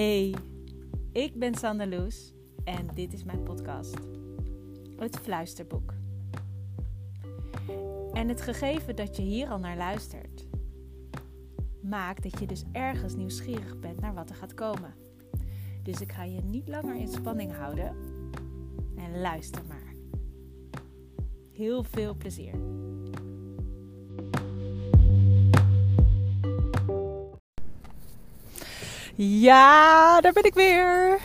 Hey, ik ben Sander Loes en dit is mijn podcast, Het Fluisterboek. En het gegeven dat je hier al naar luistert, maakt dat je dus ergens nieuwsgierig bent naar wat er gaat komen. Dus ik ga je niet langer in spanning houden en luister maar. Heel veel plezier. Ja, daar ben ik weer.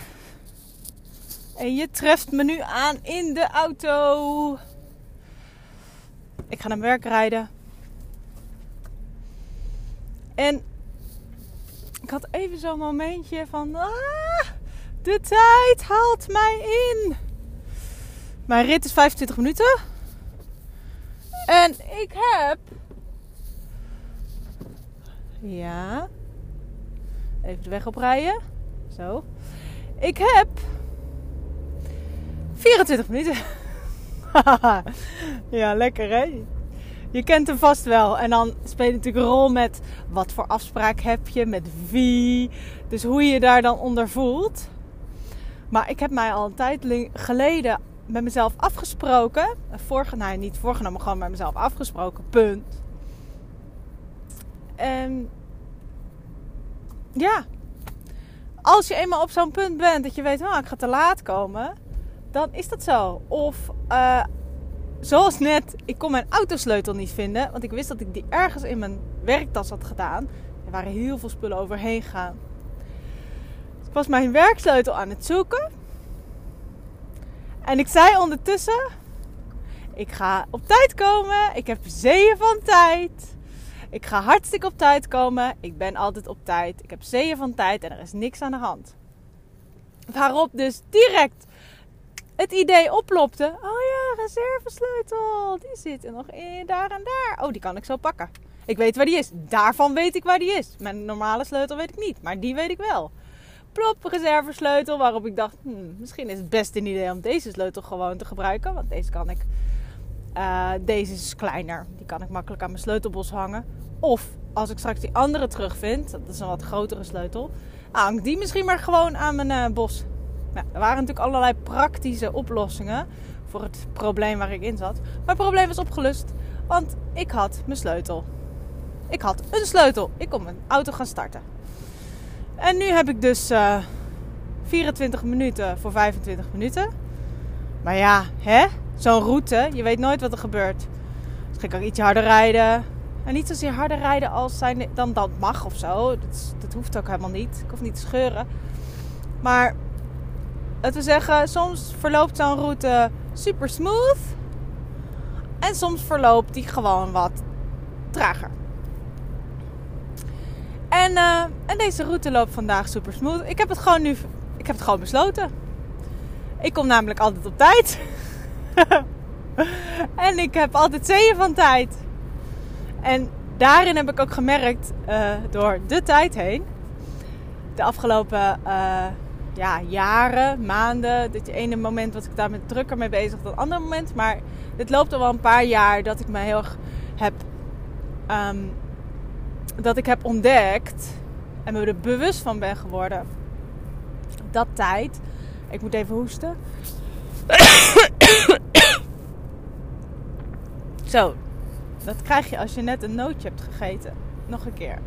En je treft me nu aan in de auto. Ik ga naar werk rijden. En ik had even zo'n momentje van... Ah, de tijd haalt mij in. Mijn rit is 25 minuten. En ik heb... Ja, Even de weg oprijden. Zo. Ik heb 24 minuten. ja, lekker hè? Je kent hem vast wel. En dan speelt natuurlijk een rol met wat voor afspraak heb je, met wie. Dus hoe je je daar dan onder voelt. Maar ik heb mij al een tijd geleden met mezelf afgesproken. Vorige, nou niet voorgenomen, gewoon met mezelf afgesproken. Punt. En ja, als je eenmaal op zo'n punt bent dat je weet, oh, ik ga te laat komen, dan is dat zo. Of uh, zoals net, ik kon mijn autosleutel niet vinden, want ik wist dat ik die ergens in mijn werktas had gedaan. Er waren heel veel spullen overheen gegaan. Ik was mijn werksleutel aan het zoeken. En ik zei ondertussen: Ik ga op tijd komen. Ik heb zeeën van tijd. Ik ga hartstikke op tijd komen. Ik ben altijd op tijd. Ik heb zeeën van tijd en er is niks aan de hand. Waarop dus direct het idee oplopte. Oh ja, reservesleutel. Die zit er nog in, daar en daar. Oh, die kan ik zo pakken. Ik weet waar die is. Daarvan weet ik waar die is. Mijn normale sleutel weet ik niet, maar die weet ik wel. Plop, reservesleutel. Waarop ik dacht, hmm, misschien is het best een idee om deze sleutel gewoon te gebruiken. Want deze kan ik. Uh, deze is kleiner. Die kan ik makkelijk aan mijn sleutelbos hangen. Of als ik straks die andere terugvind, dat is een wat grotere sleutel, hang die misschien maar gewoon aan mijn uh, bos. Er waren natuurlijk allerlei praktische oplossingen voor het probleem waar ik in zat. Maar het probleem was opgelust, want ik had mijn sleutel. Ik had een sleutel. Ik kon mijn auto gaan starten. En nu heb ik dus uh, eh, 24 minuten voor 25 minuten. Maar ja, hè? Zo'n route, je weet nooit wat er gebeurt. Dus ik ook iets harder rijden. En niet zozeer harder rijden als zijn, dan dat mag of zo. Dat, dat hoeft ook helemaal niet. Ik hoef niet te scheuren. Maar laten we zeggen, soms verloopt zo'n route super smooth. En soms verloopt die gewoon wat trager. En, uh, en deze route loopt vandaag super smooth. Ik heb het gewoon nu, ik heb het gewoon besloten. Ik kom namelijk altijd op tijd. en ik heb altijd zeeën van tijd. En daarin heb ik ook gemerkt, uh, door de tijd heen, de afgelopen uh, ja, jaren, maanden, dit ene moment was ik daar met drukker mee bezig dan het andere moment. Maar het loopt al wel een paar jaar dat ik me heel erg heb, um, dat ik heb ontdekt en me er bewust van ben geworden dat tijd. Ik moet even hoesten. Zo, dat krijg je als je net een nootje hebt gegeten. Nog een keer.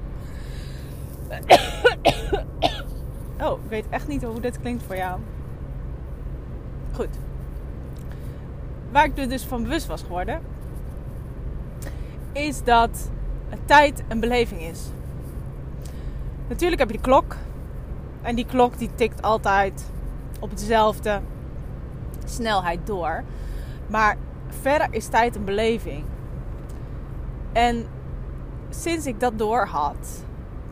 Oh, ik weet echt niet hoe dit klinkt voor jou. Goed. Waar ik er dus van bewust was geworden, is dat tijd een beleving is. Natuurlijk heb je de klok. En die klok die tikt altijd op dezelfde snelheid door. Maar verder is tijd een beleving. En sinds ik dat door had,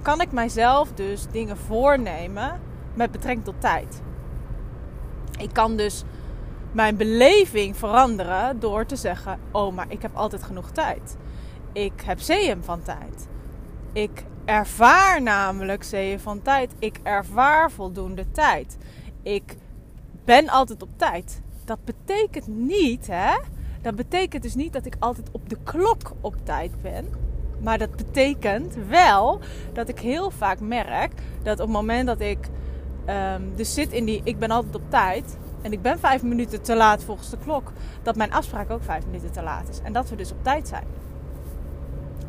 kan ik mijzelf dus dingen voornemen met betrekking tot tijd. Ik kan dus mijn beleving veranderen door te zeggen: Oh, maar ik heb altijd genoeg tijd. Ik heb zeeën van tijd. Ik ervaar namelijk zeeën van tijd. Ik ervaar voldoende tijd. Ik ben altijd op tijd. Dat betekent niet, hè? Dat betekent dus niet dat ik altijd op de klok op tijd ben. Maar dat betekent wel dat ik heel vaak merk dat op het moment dat ik ehm, dus zit in die ik ben altijd op tijd en ik ben vijf minuten te laat volgens de klok, dat mijn afspraak ook vijf minuten te laat is. En dat we dus op tijd zijn.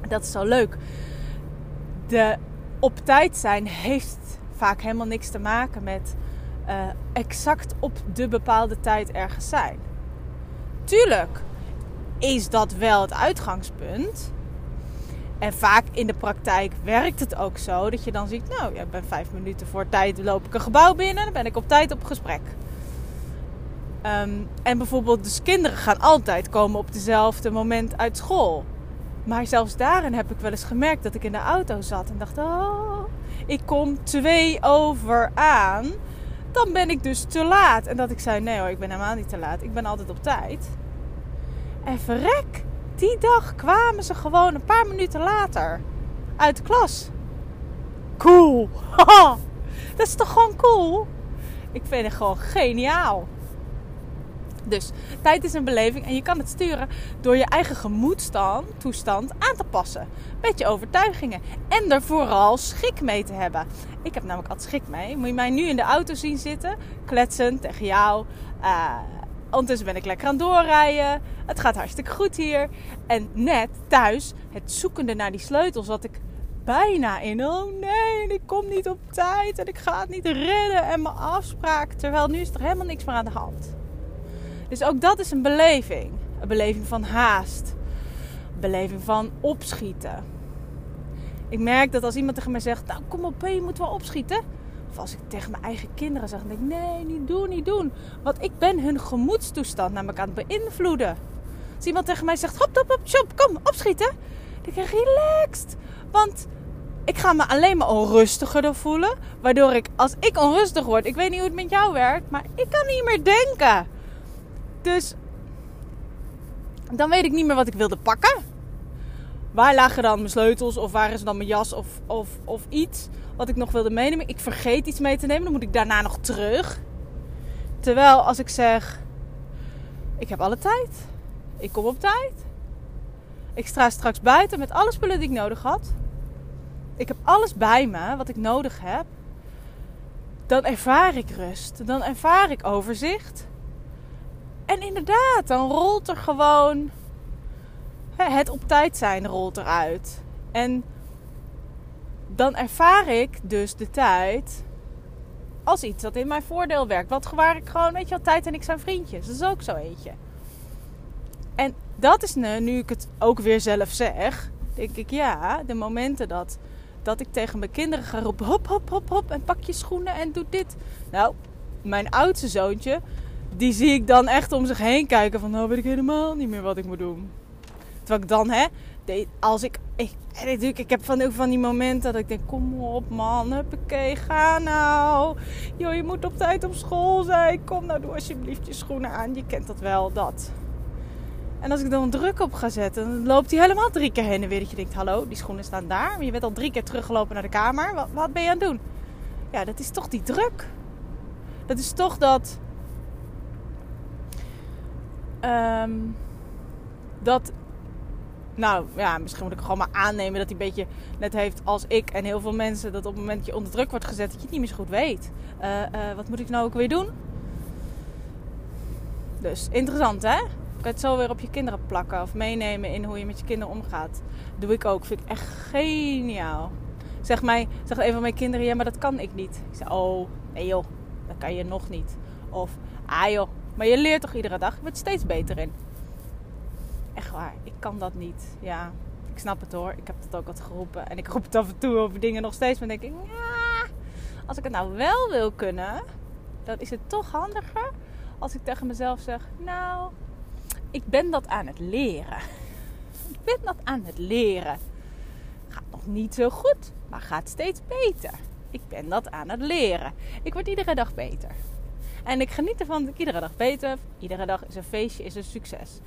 Dat is zo leuk. De op tijd zijn heeft vaak helemaal niks te maken met uh, exact op de bepaalde tijd ergens zijn. Tuurlijk is dat wel het uitgangspunt. En vaak in de praktijk werkt het ook zo dat je dan ziet, nou, ik ben vijf minuten voor tijd, loop ik een gebouw binnen, dan ben ik op tijd op gesprek. Um, en bijvoorbeeld, dus kinderen gaan altijd komen op dezelfde moment uit school. Maar zelfs daarin heb ik wel eens gemerkt dat ik in de auto zat en dacht, oh, ik kom twee over aan. Dan ben ik dus te laat. En dat ik zei, nee hoor, ik ben helemaal niet te laat. Ik ben altijd op tijd. En verrek, die dag kwamen ze gewoon een paar minuten later uit de klas. Cool. dat is toch gewoon cool? Ik vind het gewoon geniaal. Dus tijd is een beleving en je kan het sturen door je eigen gemoedstoestand aan te passen. Met je overtuigingen. En er vooral schik mee te hebben. Ik heb namelijk altijd schik mee. Moet je mij nu in de auto zien zitten, kletsen tegen jou. Uh, ondertussen ben ik lekker aan doorrijden. Het gaat hartstikke goed hier. En net thuis, het zoekende naar die sleutels, wat ik bijna in. Oh nee, ik kom niet op tijd en ik ga het niet redden en mijn afspraak. Terwijl nu is er helemaal niks meer aan de hand. Dus ook dat is een beleving. Een beleving van haast. Een beleving van opschieten. Ik merk dat als iemand tegen mij zegt: Nou, kom op, je moet wel opschieten. Of als ik tegen mijn eigen kinderen zeg: denk ik: Nee, niet doen, niet doen. Want ik ben hun gemoedstoestand namelijk aan het beïnvloeden. Als iemand tegen mij zegt: Hop, hop, hop, shop, kom, opschieten. Dan denk ik: Relaxed. Want ik ga me alleen maar onrustiger voelen. Waardoor ik, als ik onrustig word, ik weet niet hoe het met jou werkt, maar ik kan niet meer denken. Dus dan weet ik niet meer wat ik wilde pakken. Waar lagen dan mijn sleutels of waar is dan mijn jas of, of, of iets wat ik nog wilde meenemen. Ik vergeet iets mee te nemen, dan moet ik daarna nog terug. Terwijl als ik zeg, ik heb alle tijd, ik kom op tijd. Ik sta straks buiten met alle spullen die ik nodig had. Ik heb alles bij me wat ik nodig heb. Dan ervaar ik rust. Dan ervaar ik overzicht. En inderdaad, dan rolt er gewoon het op tijd zijn rolt eruit. En dan ervaar ik dus de tijd als iets dat in mijn voordeel werkt. Wat waar ik gewoon, weet je wel, tijd en ik zijn vriendjes. Dat is ook zo eentje. En dat is nu, nu ik het ook weer zelf zeg, denk ik ja, de momenten dat, dat ik tegen mijn kinderen ga roepen: hop, hop, hop, hop, en pak je schoenen en doe dit. Nou, mijn oudste zoontje, die zie ik dan echt om zich heen kijken van, nou weet ik helemaal niet meer wat ik moet doen. Terwijl ik dan, hè, als ik, ik, ik, ik heb van, van die momenten dat ik denk, kom op man, huppakee, ga nou. Joh, je moet op tijd op school zijn. Kom nou, doe alsjeblieft je schoenen aan. Je kent dat wel, dat. En als ik dan druk op ga zetten, dan loopt hij helemaal drie keer heen en weer. Dat je denkt, hallo, die schoenen staan daar. Maar je bent al drie keer teruggelopen naar de kamer. Wat, wat ben je aan het doen? Ja, dat is toch die druk. Dat is toch dat Um, dat, nou ja, misschien moet ik gewoon maar aannemen dat hij een beetje net heeft als ik en heel veel mensen. Dat op het moment dat je onder druk wordt gezet, dat je het niet meer zo goed weet. Uh, uh, wat moet ik nou ook weer doen? Dus interessant hè? Ik kan het zo weer op je kinderen plakken of meenemen in hoe je met je kinderen omgaat. doe ik ook. Vind ik echt geniaal. Zeg mij, zegt een van mijn kinderen, ja, maar dat kan ik niet. Ik zeg, oh, nee joh, dat kan je nog niet. Of, ah joh, maar je leert toch iedere dag? Je wordt steeds beter in. Echt waar, ik kan dat niet. Ja, ik snap het hoor. Ik heb het ook al geroepen. En ik roep het af en toe over dingen nog steeds. Maar denk ik, ja, als ik het nou wel wil kunnen, dan is het toch handiger als ik tegen mezelf zeg, nou, ik ben dat aan het leren. Ik ben dat aan het leren. Gaat nog niet zo goed, maar gaat steeds beter. Ik ben dat aan het leren. Ik word iedere dag beter. En ik geniet ervan dat ik iedere dag beter. Iedere dag is een feestje, is een succes.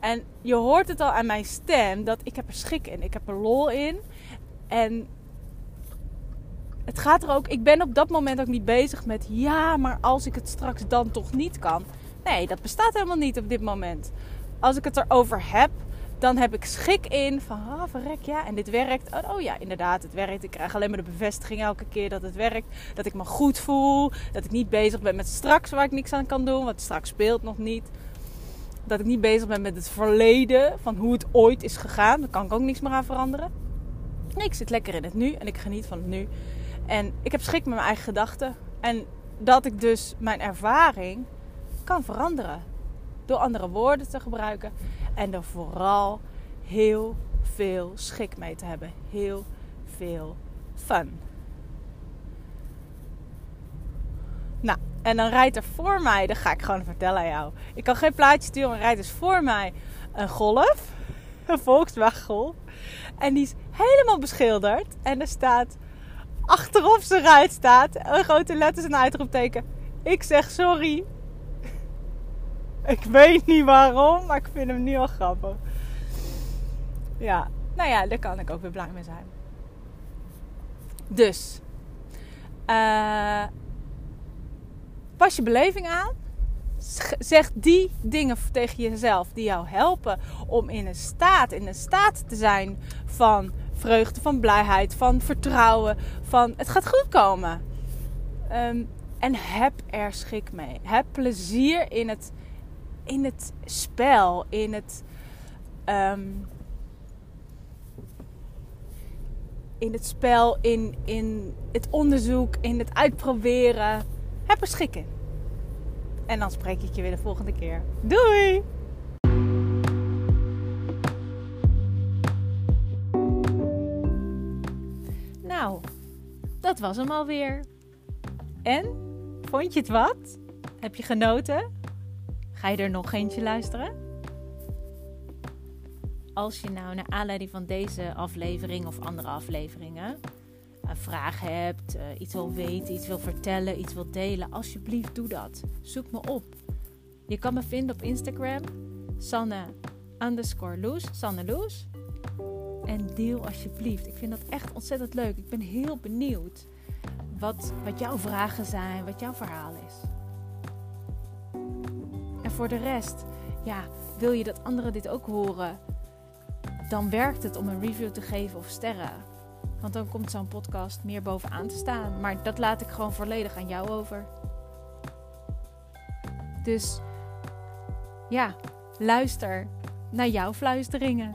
En je hoort het al aan mijn stem dat ik heb er schik in. Ik heb er lol in. En het gaat er ook. Ik ben op dat moment ook niet bezig met ja, maar als ik het straks dan toch niet kan. Nee, dat bestaat helemaal niet op dit moment. Als ik het erover heb, dan heb ik schik in van, ah, verrek, ja, en dit werkt. Oh, oh, ja, inderdaad, het werkt. Ik krijg alleen maar de bevestiging elke keer dat het werkt. Dat ik me goed voel. Dat ik niet bezig ben met straks waar ik niks aan kan doen, want straks speelt nog niet. Dat ik niet bezig ben met het verleden van hoe het ooit is gegaan. Daar kan ik ook niks meer aan veranderen. Nee, ik zit lekker in het nu en ik geniet van het nu. En ik heb schik met mijn eigen gedachten. En dat ik dus mijn ervaring kan veranderen. Door andere woorden te gebruiken. En er vooral heel veel schik mee te hebben. Heel veel fun. Nou, en dan rijdt er voor mij, dat ga ik gewoon vertellen aan jou. Ik kan geen plaatje sturen, maar rijdt dus voor mij een golf. Een Volkswagen Golf. En die is helemaal beschilderd. En er staat achterop zijn ruit staat een grote letters en uitroepteken. Ik zeg sorry. Ik weet niet waarom, maar ik vind hem nu al grappig. Ja, nou ja, daar kan ik ook weer blij mee zijn. Dus, uh, pas je beleving aan. Zeg die dingen tegen jezelf die jou helpen om in een staat, in een staat te zijn van vreugde, van blijheid, van vertrouwen, van het gaat goed komen. Um, en heb er schik mee. Heb plezier in het, in het spel, in het, um, in het spel, in, in het onderzoek, in het uitproberen. Heb er schik in. En dan spreek ik je weer de volgende keer. Doei! Nou, dat was hem alweer. En? Vond je het wat? Heb je genoten? Ga je er nog eentje luisteren? Als je nou naar aanleiding van deze aflevering of andere afleveringen een vraag hebt, uh, iets wil weten, iets wil vertellen, iets wil delen, alsjeblieft doe dat. Zoek me op. Je kan me vinden op Instagram, Sanne underscore Loes. En deel alsjeblieft. Ik vind dat echt ontzettend leuk. Ik ben heel benieuwd wat, wat jouw vragen zijn, wat jouw verhaal is. Voor de rest, ja, wil je dat anderen dit ook horen? Dan werkt het om een review te geven of sterren. Want dan komt zo'n podcast meer bovenaan te staan. Maar dat laat ik gewoon volledig aan jou over. Dus ja, luister naar jouw fluisteringen.